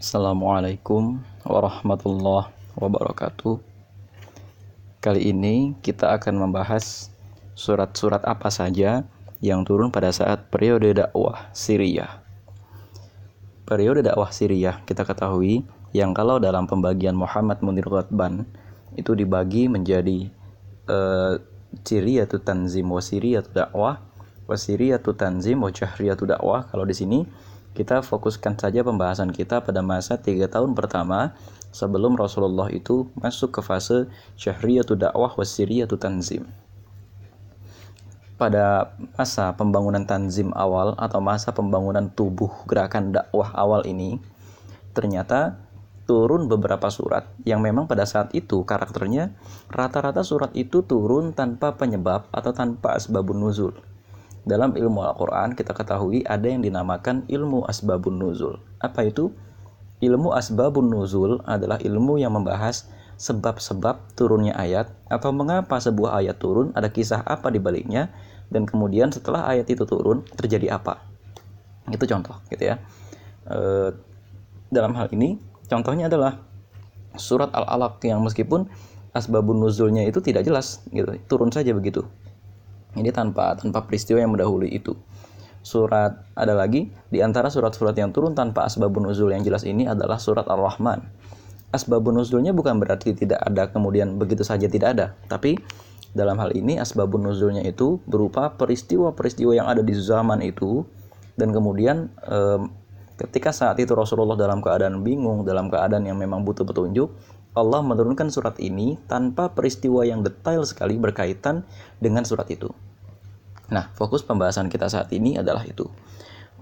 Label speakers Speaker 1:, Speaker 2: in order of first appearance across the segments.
Speaker 1: Assalamualaikum warahmatullahi wabarakatuh. Kali ini kita akan membahas surat-surat apa saja yang turun pada saat periode dakwah Syria. Periode dakwah Syria kita ketahui yang kalau dalam pembagian Muhammad Munir Ghadban itu dibagi menjadi uh, Syriatu Tanzim wa Syriatu Dakwah wa Syriatu Tanzim wa Jahriyatu Dakwah. Kalau di sini kita fokuskan saja pembahasan kita pada masa tiga tahun pertama sebelum Rasulullah itu masuk ke fase syahriyatu dakwah wasiriyatu tanzim. Pada masa pembangunan tanzim awal atau masa pembangunan tubuh gerakan dakwah awal ini, ternyata turun beberapa surat yang memang pada saat itu karakternya rata-rata surat itu turun tanpa penyebab atau tanpa asbabun nuzul dalam ilmu Al-Quran kita ketahui ada yang dinamakan ilmu asbabun nuzul. Apa itu? Ilmu asbabun nuzul adalah ilmu yang membahas sebab-sebab turunnya ayat atau mengapa sebuah ayat turun, ada kisah apa di baliknya, dan kemudian setelah ayat itu turun terjadi apa. Itu contoh gitu ya. E, dalam hal ini contohnya adalah surat Al-Alaq yang meskipun asbabun nuzulnya itu tidak jelas gitu, turun saja begitu. Ini tanpa tanpa peristiwa yang mendahului itu. Surat ada lagi di antara surat-surat yang turun tanpa asbabun nuzul yang jelas ini adalah surat Ar-Rahman. Asbabun nuzulnya bukan berarti tidak ada kemudian begitu saja tidak ada, tapi dalam hal ini asbabun nuzulnya itu berupa peristiwa-peristiwa yang ada di zaman itu dan kemudian eh, ketika saat itu Rasulullah dalam keadaan bingung, dalam keadaan yang memang butuh petunjuk, Allah menurunkan surat ini tanpa peristiwa yang detail sekali berkaitan dengan surat itu. Nah, fokus pembahasan kita saat ini adalah itu.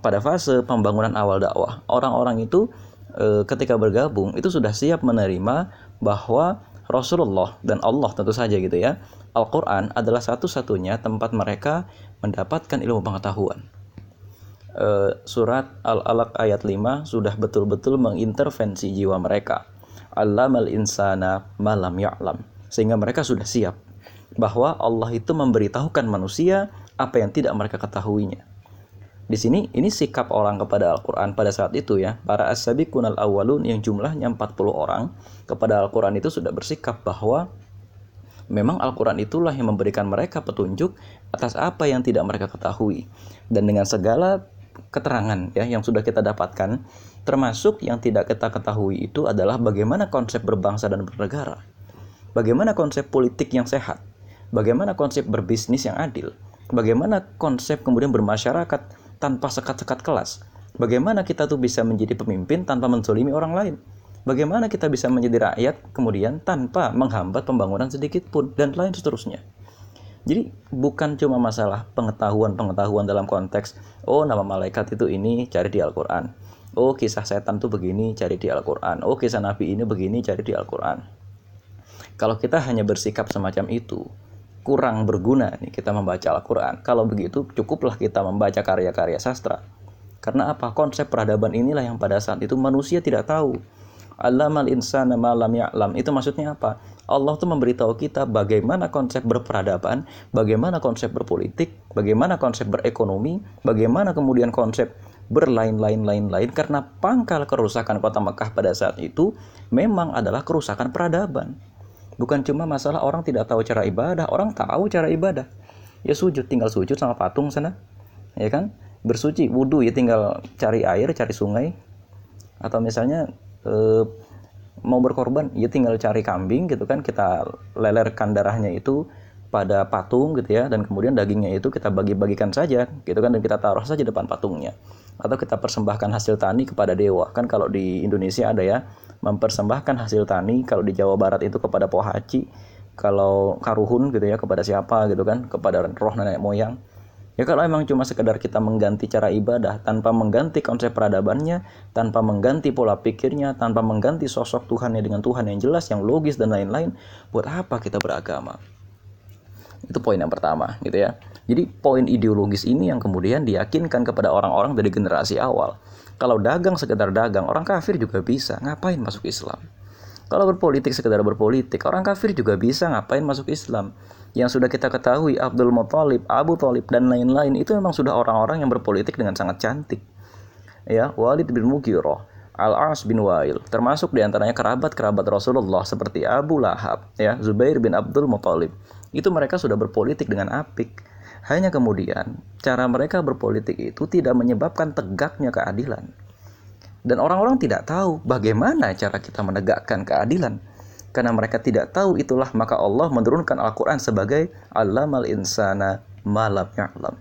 Speaker 1: Pada fase pembangunan awal dakwah, orang-orang itu e, ketika bergabung itu sudah siap menerima bahwa Rasulullah dan Allah tentu saja gitu ya. Al-Qur'an adalah satu-satunya tempat mereka mendapatkan ilmu pengetahuan. E, surat Al-Alaq ayat 5 sudah betul-betul mengintervensi jiwa mereka allamal insana malam ya'lam. Sehingga mereka sudah siap bahwa Allah itu memberitahukan manusia apa yang tidak mereka ketahuinya. Di sini ini sikap orang kepada Al-Qur'an pada saat itu ya. Para as-sabiqun al-awwalun yang jumlahnya 40 orang kepada Al-Qur'an itu sudah bersikap bahwa memang Al-Qur'an itulah yang memberikan mereka petunjuk atas apa yang tidak mereka ketahui. Dan dengan segala keterangan ya yang sudah kita dapatkan termasuk yang tidak kita ketahui itu adalah bagaimana konsep berbangsa dan bernegara. Bagaimana konsep politik yang sehat. Bagaimana konsep berbisnis yang adil. Bagaimana konsep kemudian bermasyarakat tanpa sekat-sekat kelas. Bagaimana kita tuh bisa menjadi pemimpin tanpa menzolimi orang lain. Bagaimana kita bisa menjadi rakyat kemudian tanpa menghambat pembangunan sedikit pun dan lain seterusnya. Jadi bukan cuma masalah pengetahuan-pengetahuan dalam konteks oh nama malaikat itu ini cari di Al-Qur'an. Oh kisah setan itu begini cari di Al-Qur'an. Oh kisah nabi ini begini cari di Al-Qur'an. Kalau kita hanya bersikap semacam itu, kurang berguna nih kita membaca Al-Qur'an. Kalau begitu cukuplah kita membaca karya-karya sastra. Karena apa? Konsep peradaban inilah yang pada saat itu manusia tidak tahu. Allamal insana malam ya'lam. Itu maksudnya apa? Allah tuh memberitahu kita bagaimana konsep berperadaban, bagaimana konsep berpolitik, bagaimana konsep berekonomi, bagaimana kemudian konsep berlain-lain lain-lain karena pangkal kerusakan kota Mekah pada saat itu memang adalah kerusakan peradaban. Bukan cuma masalah orang tidak tahu cara ibadah, orang tahu cara ibadah. Ya sujud, tinggal sujud sama patung sana. Ya kan? Bersuci, wudhu ya tinggal cari air, cari sungai. Atau misalnya eh, mau berkorban ya tinggal cari kambing gitu kan kita lelerkan darahnya itu pada patung gitu ya dan kemudian dagingnya itu kita bagi-bagikan saja gitu kan dan kita taruh saja depan patungnya atau kita persembahkan hasil tani kepada dewa kan kalau di Indonesia ada ya mempersembahkan hasil tani kalau di Jawa Barat itu kepada pohaci kalau karuhun gitu ya kepada siapa gitu kan kepada roh nenek moyang Ya kalau emang cuma sekedar kita mengganti cara ibadah tanpa mengganti konsep peradabannya, tanpa mengganti pola pikirnya, tanpa mengganti sosok Tuhannya dengan Tuhan yang jelas, yang logis dan lain-lain, buat apa kita beragama? Itu poin yang pertama, gitu ya. Jadi poin ideologis ini yang kemudian diyakinkan kepada orang-orang dari generasi awal. Kalau dagang sekedar dagang, orang kafir juga bisa. Ngapain masuk Islam? Kalau berpolitik sekedar berpolitik, orang kafir juga bisa ngapain masuk Islam yang sudah kita ketahui Abdul Muthalib, Abu Talib dan lain-lain itu memang sudah orang-orang yang berpolitik dengan sangat cantik. Ya, Walid bin Mughirah, Al-As bin Wa'il, termasuk di antaranya kerabat-kerabat Rasulullah seperti Abu Lahab, ya, Zubair bin Abdul Muthalib. Itu mereka sudah berpolitik dengan apik. Hanya kemudian cara mereka berpolitik itu tidak menyebabkan tegaknya keadilan. Dan orang-orang tidak tahu bagaimana cara kita menegakkan keadilan. Karena mereka tidak tahu itulah maka Allah menurunkan Al-Quran sebagai alamal insana malam ya'lam.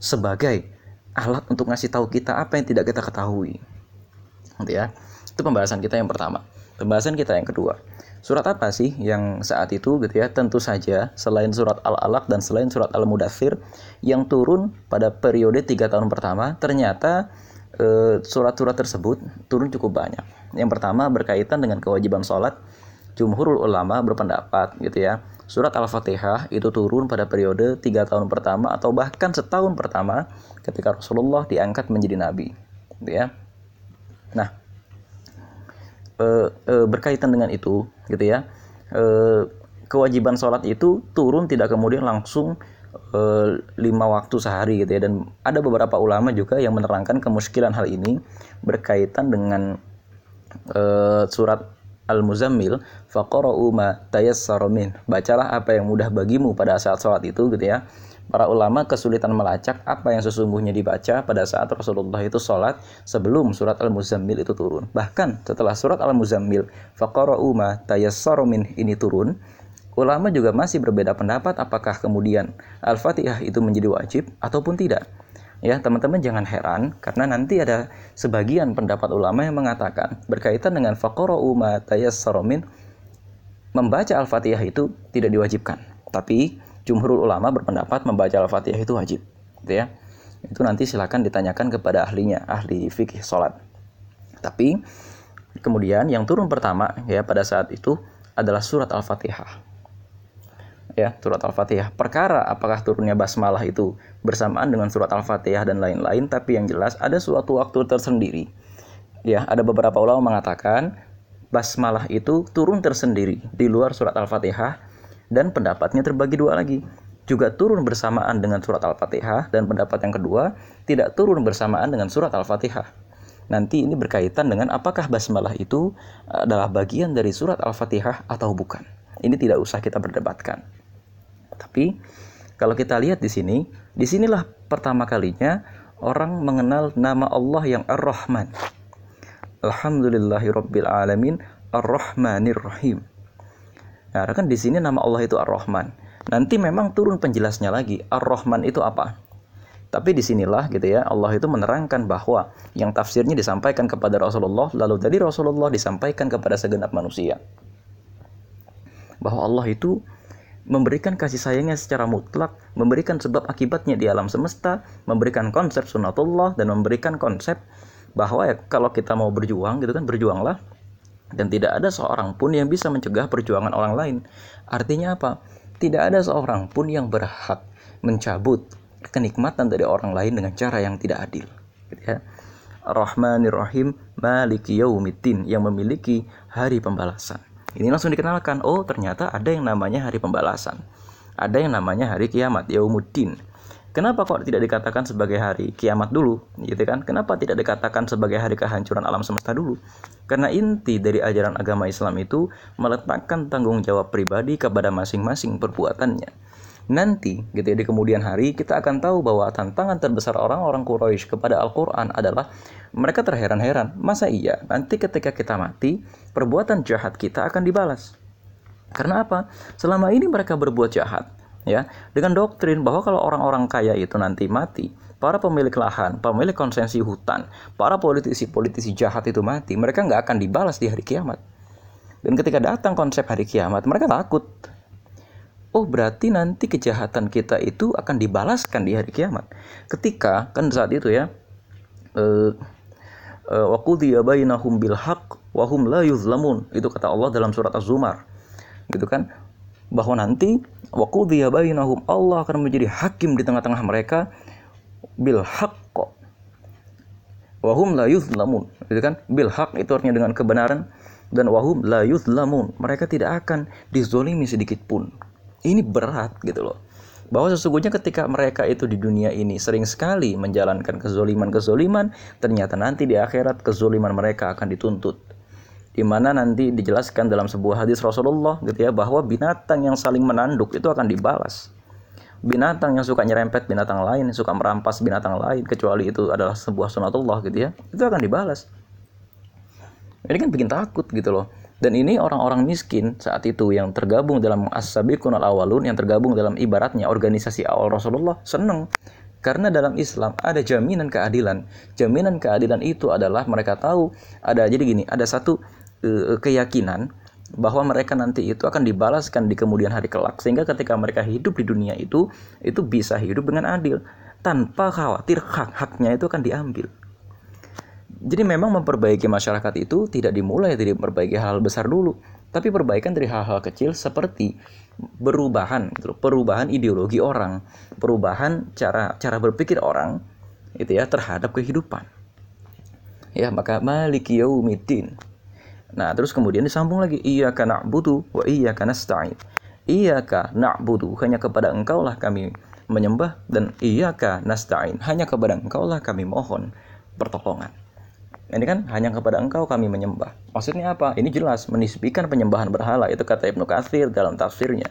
Speaker 1: Sebagai alat untuk ngasih tahu kita apa yang tidak kita ketahui gitu ya. Itu pembahasan kita yang pertama. Pembahasan kita yang kedua. Surat apa sih yang saat itu gitu ya? Tentu saja selain surat Al-Alaq dan selain surat Al-Mudathir yang turun pada periode tiga tahun pertama, ternyata eh, surat-surat tersebut turun cukup banyak. Yang pertama berkaitan dengan kewajiban sholat. Jumhurul ulama berpendapat gitu ya. Surat Al-Fatihah itu turun pada periode tiga tahun pertama atau bahkan setahun pertama ketika Rasulullah diangkat menjadi nabi. Gitu ya. Nah, e, e, berkaitan dengan itu, gitu ya, e, kewajiban sholat itu turun tidak kemudian langsung e, lima waktu sehari, gitu ya, dan ada beberapa ulama juga yang menerangkan kemuskilan hal ini berkaitan dengan e, surat Al-Muzammil faqara'u ma tayassara min. Bacalah apa yang mudah bagimu pada saat sholat itu gitu ya para ulama kesulitan melacak apa yang sesungguhnya dibaca pada saat Rasulullah itu sholat sebelum surat Al-Muzammil itu turun. Bahkan setelah surat Al-Muzammil faqara'u ma tayassara min ini turun, ulama juga masih berbeda pendapat apakah kemudian Al-Fatihah itu menjadi wajib ataupun tidak. Ya, teman-teman jangan heran karena nanti ada sebagian pendapat ulama yang mengatakan berkaitan dengan faqara'u ma tayassara min membaca Al-Fatihah itu tidak diwajibkan. Tapi jumhurul ulama berpendapat membaca Al-Fatihah itu wajib. Gitu ya. Itu nanti silakan ditanyakan kepada ahlinya, ahli fikih salat. Tapi kemudian yang turun pertama ya pada saat itu adalah surat Al-Fatihah. Ya, surat Al-Fatihah. Perkara apakah turunnya basmalah itu bersamaan dengan surat Al-Fatihah dan lain-lain, tapi yang jelas ada suatu waktu tersendiri. Ya, ada beberapa ulama mengatakan basmalah itu turun tersendiri di luar surat Al-Fatihah dan pendapatnya terbagi dua lagi juga turun bersamaan dengan surat Al-Fatihah dan pendapat yang kedua tidak turun bersamaan dengan surat Al-Fatihah. Nanti ini berkaitan dengan apakah basmalah itu adalah bagian dari surat Al-Fatihah atau bukan. Ini tidak usah kita berdebatkan. Tapi kalau kita lihat di sini, di sinilah pertama kalinya orang mengenal nama Allah yang Ar-Rahman. Alhamdulillahirabbil alamin Ar-Rahmanir Rahim. Nah, kan di sini nama Allah itu Ar-Rahman. Nanti memang turun penjelasnya lagi. Ar-Rahman itu apa? Tapi di sinilah gitu ya Allah itu menerangkan bahwa yang tafsirnya disampaikan kepada Rasulullah lalu dari Rasulullah disampaikan kepada segenap manusia bahwa Allah itu memberikan kasih sayangnya secara mutlak, memberikan sebab akibatnya di alam semesta, memberikan konsep sunatullah dan memberikan konsep bahwa ya kalau kita mau berjuang gitu kan berjuanglah dan tidak ada seorang pun yang bisa mencegah perjuangan orang lain. Artinya apa? Tidak ada seorang pun yang berhak mencabut kenikmatan dari orang lain dengan cara yang tidak adil. Gitu ya. Rahmanir Rahim Maliki Yaumiddin yang memiliki hari pembalasan. Ini langsung dikenalkan, oh ternyata ada yang namanya hari pembalasan. Ada yang namanya hari kiamat, Yaumuddin. Kenapa kok tidak dikatakan sebagai hari kiamat dulu, gitu kan? Kenapa tidak dikatakan sebagai hari kehancuran alam semesta dulu? Karena inti dari ajaran agama Islam itu meletakkan tanggung jawab pribadi kepada masing-masing perbuatannya. Nanti, gitu ya, di kemudian hari kita akan tahu bahwa tantangan terbesar orang-orang Quraisy kepada Al-Quran adalah mereka terheran-heran, masa iya nanti ketika kita mati, perbuatan jahat kita akan dibalas. Karena apa? Selama ini mereka berbuat jahat, ya dengan doktrin bahwa kalau orang-orang kaya itu nanti mati para pemilik lahan, pemilik konsesi hutan, para politisi-politisi jahat itu mati, mereka nggak akan dibalas di hari kiamat. Dan ketika datang konsep hari kiamat, mereka takut. Oh berarti nanti kejahatan kita itu akan dibalaskan di hari kiamat. Ketika kan saat itu ya, eh, eh, waqudiya bainahum bil haqq wa hum la yuzlamun. Itu kata Allah dalam surat Az-Zumar. Gitu kan? Bahwa nanti Waqudiya bainahum Allah akan menjadi hakim di tengah-tengah mereka bil haqq. Wahum la yuzlamun. Itu kan? Bil haq itu artinya dengan kebenaran dan wahum la yuzlamun. Mereka tidak akan dizolimi sedikit pun. Ini berat gitu loh. bahwa sesungguhnya ketika mereka itu di dunia ini sering sekali menjalankan kezoliman-kezoliman, ternyata nanti di akhirat kezoliman mereka akan dituntut. Di mana nanti dijelaskan dalam sebuah hadis Rasulullah gitu ya bahwa binatang yang saling menanduk itu akan dibalas. Binatang yang suka nyerempet binatang lain, suka merampas binatang lain kecuali itu adalah sebuah sunatullah gitu ya, itu akan dibalas. Ini kan bikin takut gitu loh. Dan ini orang-orang miskin saat itu yang tergabung dalam as-sabiqun al-awalun yang tergabung dalam ibaratnya organisasi awal Rasulullah seneng karena dalam Islam ada jaminan keadilan. Jaminan keadilan itu adalah mereka tahu ada jadi gini, ada satu uh, keyakinan bahwa mereka nanti itu akan dibalaskan di kemudian hari kelak sehingga ketika mereka hidup di dunia itu itu bisa hidup dengan adil tanpa khawatir hak-haknya itu akan diambil. Jadi memang memperbaiki masyarakat itu tidak dimulai dari memperbaiki hal, hal besar dulu, tapi perbaikan dari hal-hal kecil seperti perubahan, gitu perubahan ideologi orang, perubahan cara cara berpikir orang, itu ya terhadap kehidupan. Ya maka maliki yaumiddin. Nah terus kemudian disambung lagi iya karena butuh wa iya karena stain. Iya nak na'budu hanya kepada engkau lah kami menyembah dan iya nasta'in hanya kepada engkau lah kami mohon pertolongan. Ini kan hanya kepada engkau kami menyembah. Maksudnya apa? Ini jelas menisbikan penyembahan berhala itu kata Ibnu Katsir dalam tafsirnya.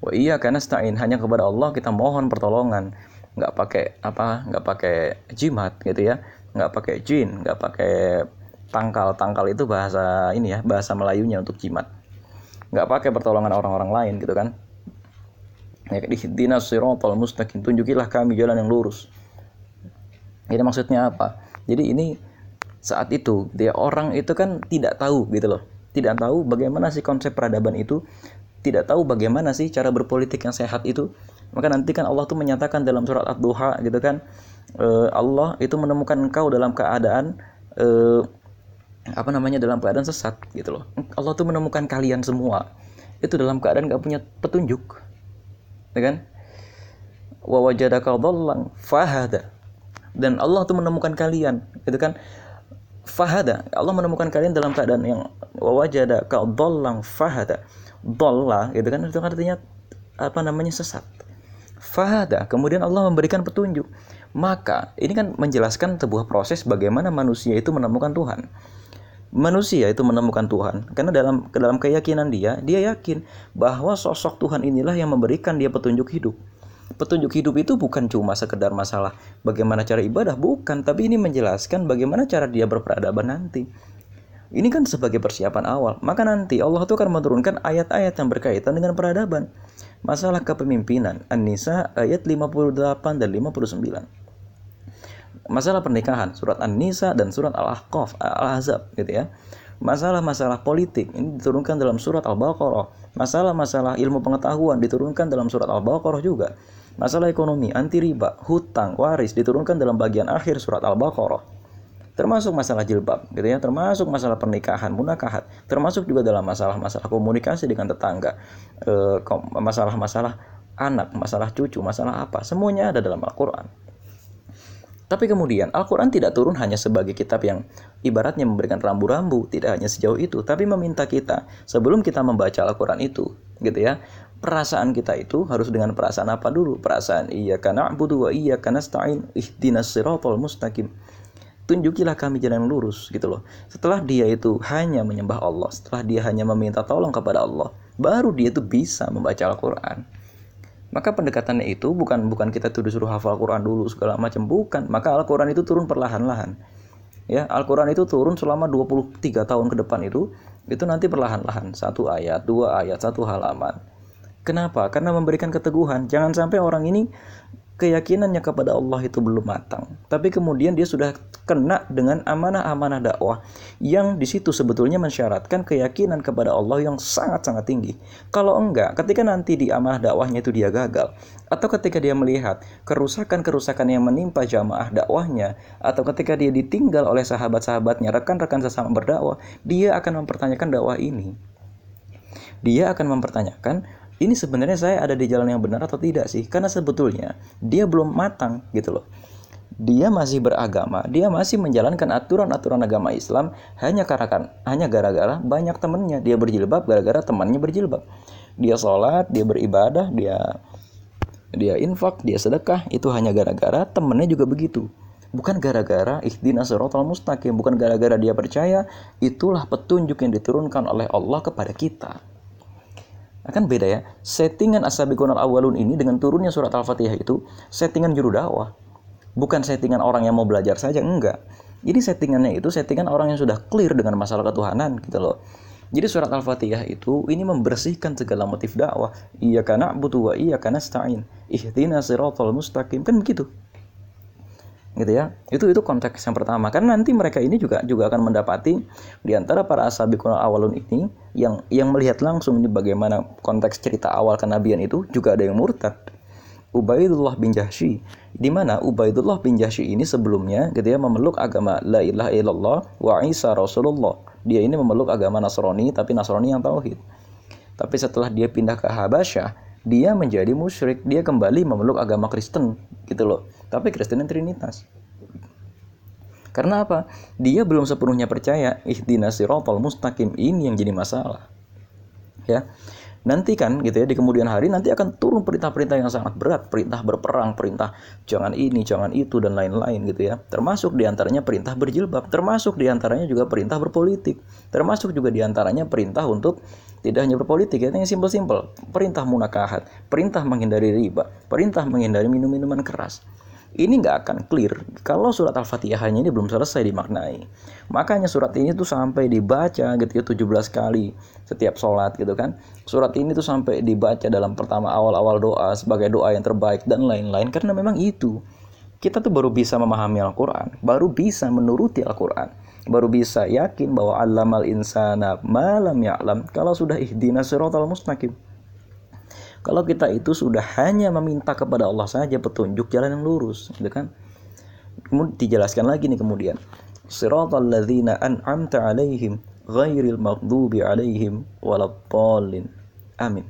Speaker 1: Wa iya karena stain hanya kepada Allah kita mohon pertolongan. Nggak pakai apa? Nggak pakai jimat gitu ya. Nggak pakai jin, nggak pakai tangkal. Tangkal itu bahasa ini ya, bahasa Melayunya untuk jimat. Nggak pakai pertolongan orang-orang lain gitu kan. Ya, dinas siratal mustaqim tunjukilah kami jalan yang lurus. Ini maksudnya apa? Jadi ini saat itu dia orang itu kan tidak tahu gitu loh tidak tahu bagaimana sih konsep peradaban itu tidak tahu bagaimana sih cara berpolitik yang sehat itu maka nanti kan Allah tuh menyatakan dalam surat Ad-Duha gitu kan uh, Allah itu menemukan engkau dalam keadaan uh, apa namanya dalam keadaan sesat gitu loh. Allah tuh menemukan kalian semua. Itu dalam keadaan gak punya petunjuk. Ya kan? Wa fahada. Dan Allah tuh menemukan kalian gitu kan? Fahada. Allah menemukan kalian dalam keadaan yang wajada kau dollang fahada. Dolla gitu kan? Itu artinya apa namanya sesat. Fahada. Kemudian Allah memberikan petunjuk. Maka ini kan menjelaskan sebuah proses bagaimana manusia itu menemukan Tuhan manusia itu menemukan Tuhan karena dalam dalam keyakinan dia dia yakin bahwa sosok Tuhan inilah yang memberikan dia petunjuk hidup petunjuk hidup itu bukan cuma sekedar masalah bagaimana cara ibadah, bukan, tapi ini menjelaskan bagaimana cara dia berperadaban nanti. Ini kan sebagai persiapan awal. Maka nanti Allah itu akan menurunkan ayat-ayat yang berkaitan dengan peradaban. Masalah kepemimpinan. An-Nisa ayat 58 dan 59. Masalah pernikahan. Surat An-Nisa dan surat Al-Ahqaf, Al-Ahzab gitu ya. Masalah-masalah politik ini diturunkan dalam surat Al-Baqarah. Masalah-masalah ilmu pengetahuan diturunkan dalam surat Al-Baqarah juga. Masalah ekonomi, anti riba, hutang, waris diturunkan dalam bagian akhir surat Al-Baqarah. Termasuk masalah jilbab, gitu ya, termasuk masalah pernikahan, munakahat, termasuk juga dalam masalah-masalah komunikasi dengan tetangga, eh, masalah-masalah anak, masalah cucu, masalah apa, semuanya ada dalam Al-Qur'an. Tapi kemudian Al-Quran tidak turun hanya sebagai kitab yang ibaratnya memberikan rambu-rambu, tidak hanya sejauh itu, tapi meminta kita sebelum kita membaca Al-Quran itu, gitu ya, perasaan kita itu harus dengan perasaan apa dulu? Perasaan iya karena budu wa iya karena stain ihdinas mustaqim. Tunjukilah kami jalan lurus gitu loh. Setelah dia itu hanya menyembah Allah, setelah dia hanya meminta tolong kepada Allah, baru dia itu bisa membaca Al-Quran. Maka pendekatannya itu bukan bukan kita tuh disuruh hafal Quran dulu segala macam, bukan. Maka Al-Quran itu turun perlahan-lahan. Ya, Al-Quran itu turun selama 23 tahun ke depan itu, itu nanti perlahan-lahan. Satu ayat, dua ayat, satu halaman. Kenapa? Karena memberikan keteguhan. Jangan sampai orang ini keyakinannya kepada Allah itu belum matang. Tapi kemudian dia sudah kena dengan amanah-amanah dakwah yang di situ sebetulnya mensyaratkan keyakinan kepada Allah yang sangat-sangat tinggi. Kalau enggak, ketika nanti di amanah dakwahnya itu dia gagal, atau ketika dia melihat kerusakan-kerusakan yang menimpa jamaah dakwahnya, atau ketika dia ditinggal oleh sahabat-sahabatnya, rekan-rekan sesama berdakwah, dia akan mempertanyakan dakwah ini. Dia akan mempertanyakan ini sebenarnya saya ada di jalan yang benar atau tidak sih? Karena sebetulnya dia belum matang gitu loh. Dia masih beragama, dia masih menjalankan aturan-aturan agama Islam hanya karena kan, hanya gara-gara banyak temennya dia berjilbab gara-gara temannya berjilbab. Dia sholat, dia beribadah, dia dia infak, dia sedekah, itu hanya gara-gara temennya juga begitu. Bukan gara-gara ihdinas siratal mustaqim, bukan gara-gara dia percaya itulah petunjuk yang diturunkan oleh Allah kepada kita. Akan beda ya. Settingan asabiqun al-awwalun ini dengan turunnya surat Al-Fatihah itu settingan juru dakwah. Bukan settingan orang yang mau belajar saja, enggak. Jadi settingannya itu settingan orang yang sudah clear dengan masalah ketuhanan gitu loh. Jadi surat Al-Fatihah itu ini membersihkan segala motif dakwah. Iya karena butuh wa iya karena stain. Ihdina siratal mustaqim kan begitu. Gitu ya. Itu itu konteks yang pertama. Karena nanti mereka ini juga juga akan mendapati di antara para asabiqun awalun ini yang yang melihat langsung ini bagaimana konteks cerita awal kenabian itu juga ada yang murtad. Ubaidullah bin Jahsy di mana Ubaidullah bin Jahsy ini sebelumnya gitu ya memeluk agama la ilaha illallah wa Isa Rasulullah dia ini memeluk agama Nasrani tapi Nasrani yang tauhid. Tapi setelah dia pindah ke Habasyah, dia menjadi musyrik, dia kembali memeluk agama Kristen gitu loh. Tapi Kristen yang Trinitas. Karena apa? Dia belum sepenuhnya percaya ihdinas siratal mustaqim ini yang jadi masalah. Ya nanti kan gitu ya di kemudian hari nanti akan turun perintah-perintah yang sangat berat. Perintah berperang perintah jangan ini jangan itu dan lain-lain gitu ya. Termasuk di antaranya perintah berjilbab. Termasuk di antaranya juga perintah berpolitik. Termasuk juga di antaranya perintah untuk tidak hanya berpolitik ya yang simpel-simpel. Perintah munakahat perintah menghindari riba perintah menghindari minum-minuman keras ini nggak akan clear kalau surat Al-Fatihah hanya ini belum selesai dimaknai. Makanya surat ini tuh sampai dibaca gitu ya 17 kali setiap sholat gitu kan. Surat ini tuh sampai dibaca dalam pertama awal-awal doa sebagai doa yang terbaik dan lain-lain karena memang itu. Kita tuh baru bisa memahami Al-Quran, baru bisa menuruti Al-Quran, baru bisa yakin bahwa alamal insana malam ya'lam kalau sudah ihdina siratal mustaqim. Kalau kita itu sudah hanya meminta kepada Allah saja petunjuk jalan yang lurus, gitu kan? Kemudian dijelaskan lagi nih kemudian. Siratal ladzina an'amta 'alaihim ghairil maghdubi 'alaihim waladdallin. Amin.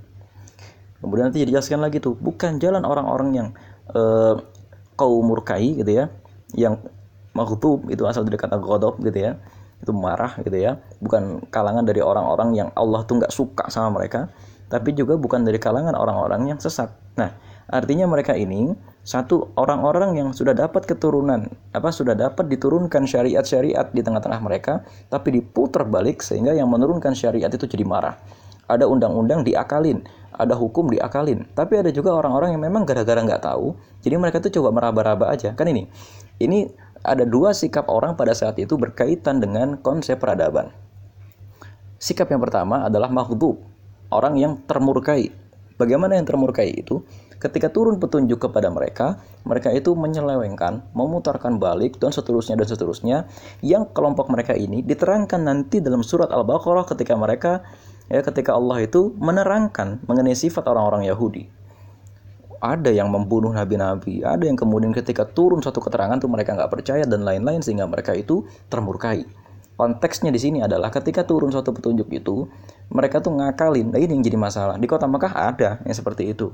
Speaker 1: Kemudian nanti dijelaskan lagi tuh, bukan jalan orang-orang yang uh, kaum murkai gitu ya, yang maghdub itu asal dari kata ghadab gitu ya itu marah gitu ya bukan kalangan dari orang-orang yang Allah tuh nggak suka sama mereka tapi juga bukan dari kalangan orang-orang yang sesat. Nah, artinya mereka ini satu orang-orang yang sudah dapat keturunan, apa sudah dapat diturunkan syariat-syariat di tengah-tengah mereka, tapi diputar balik sehingga yang menurunkan syariat itu jadi marah. Ada undang-undang diakalin, ada hukum diakalin. Tapi ada juga orang-orang yang memang gara-gara nggak tahu, jadi mereka tuh coba meraba-raba aja. Kan ini, ini ada dua sikap orang pada saat itu berkaitan dengan konsep peradaban. Sikap yang pertama adalah makhluk orang yang termurkai. Bagaimana yang termurkai itu? Ketika turun petunjuk kepada mereka, mereka itu menyelewengkan, memutarkan balik, dan seterusnya dan seterusnya. Yang kelompok mereka ini diterangkan nanti dalam surat Al-Baqarah ketika mereka ya ketika Allah itu menerangkan mengenai sifat orang-orang Yahudi. Ada yang membunuh nabi-nabi, ada yang kemudian ketika turun satu keterangan tuh mereka nggak percaya dan lain-lain sehingga mereka itu termurkai konteksnya di sini adalah ketika turun suatu petunjuk itu mereka tuh ngakalin nah ini yang jadi masalah. Di kota Mekah ada yang seperti itu.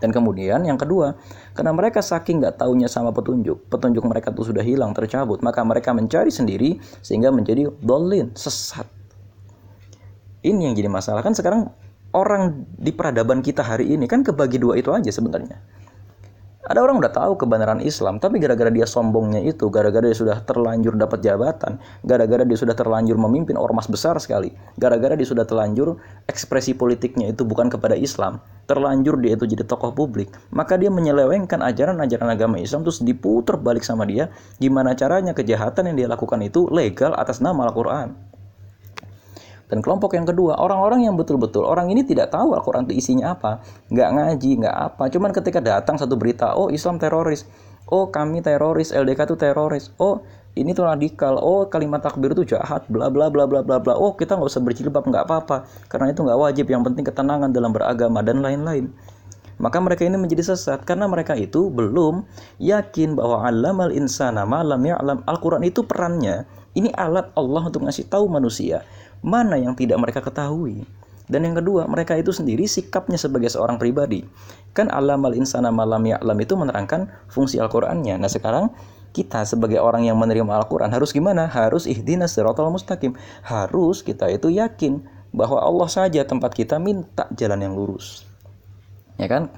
Speaker 1: Dan kemudian yang kedua karena mereka saking nggak taunya sama petunjuk petunjuk mereka tuh sudah hilang tercabut maka mereka mencari sendiri sehingga menjadi dolin sesat. Ini yang jadi masalah. Kan sekarang orang di peradaban kita hari ini kan kebagi dua itu aja sebenarnya ada orang udah tahu kebenaran Islam, tapi gara-gara dia sombongnya itu, gara-gara dia sudah terlanjur dapat jabatan, gara-gara dia sudah terlanjur memimpin ormas besar sekali, gara-gara dia sudah terlanjur ekspresi politiknya itu bukan kepada Islam, terlanjur dia itu jadi tokoh publik, maka dia menyelewengkan ajaran-ajaran agama Islam terus diputar balik sama dia, gimana caranya kejahatan yang dia lakukan itu legal atas nama Al-Quran. Dan kelompok yang kedua, orang-orang yang betul-betul orang ini tidak tahu Al-Quran itu isinya apa, nggak ngaji, nggak apa. Cuman ketika datang satu berita, oh Islam teroris, oh kami teroris, LDK itu teroris, oh ini tuh radikal, oh kalimat takbir itu jahat, bla bla bla bla bla bla. Oh kita nggak usah berjilbab, nggak apa-apa, karena itu nggak wajib. Yang penting ketenangan dalam beragama dan lain-lain. Maka mereka ini menjadi sesat karena mereka itu belum yakin bahwa alamal insana malam ya'lam Al-Quran itu perannya ini alat Allah untuk ngasih tahu manusia mana yang tidak mereka ketahui. Dan yang kedua, mereka itu sendiri sikapnya sebagai seorang pribadi. Kan alam al insana malam ya'lam itu menerangkan fungsi Al-Qur'annya. Nah, sekarang kita sebagai orang yang menerima Al-Qur'an harus gimana? Harus ihdinas siratal mustaqim. Harus kita itu yakin bahwa Allah saja tempat kita minta jalan yang lurus. Ya kan?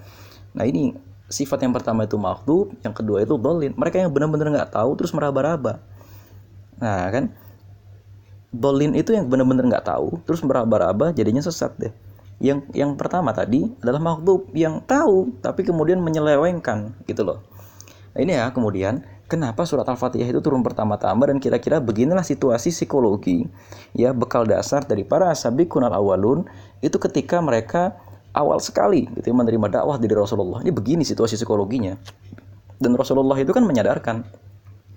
Speaker 1: Nah ini sifat yang pertama itu makhluk, yang kedua itu dolin. Mereka yang benar-benar nggak tahu terus meraba-raba. Nah kan, dolin itu yang benar-benar nggak tahu terus meraba-raba jadinya sesat deh. Yang yang pertama tadi adalah makhluk yang tahu tapi kemudian menyelewengkan gitu loh. Nah ini ya kemudian kenapa surat Al-Fatihah itu turun pertama-tama dan kira-kira beginilah situasi psikologi ya bekal dasar dari para asabiqun al-awwalun itu ketika mereka awal sekali gitu ya, menerima dakwah dari Rasulullah. Ini begini situasi psikologinya. Dan Rasulullah itu kan menyadarkan.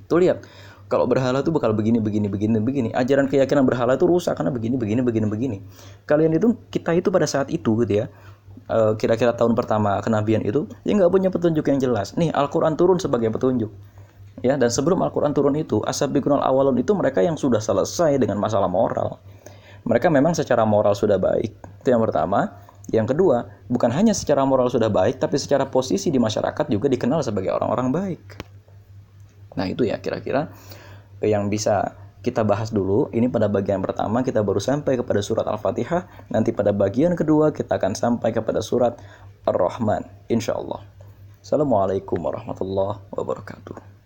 Speaker 1: Tuh lihat, kalau berhala itu bakal begini begini begini begini. Ajaran keyakinan berhala itu rusak karena begini begini begini begini. Kalian itu kita itu pada saat itu gitu ya. Eh, kira-kira tahun pertama kenabian itu ya nggak punya petunjuk yang jelas. Nih Al-Quran turun sebagai petunjuk ya dan sebelum Al-Quran turun itu asabiqunal awalun itu mereka yang sudah selesai dengan masalah moral mereka memang secara moral sudah baik itu yang pertama yang kedua bukan hanya secara moral sudah baik tapi secara posisi di masyarakat juga dikenal sebagai orang-orang baik nah itu ya kira-kira yang bisa kita bahas dulu. Ini pada bagian pertama kita baru sampai kepada surat Al-Fatihah. Nanti pada bagian kedua kita akan sampai kepada surat Ar-Rahman insyaallah Assalamualaikum warahmatullahi wabarakatuh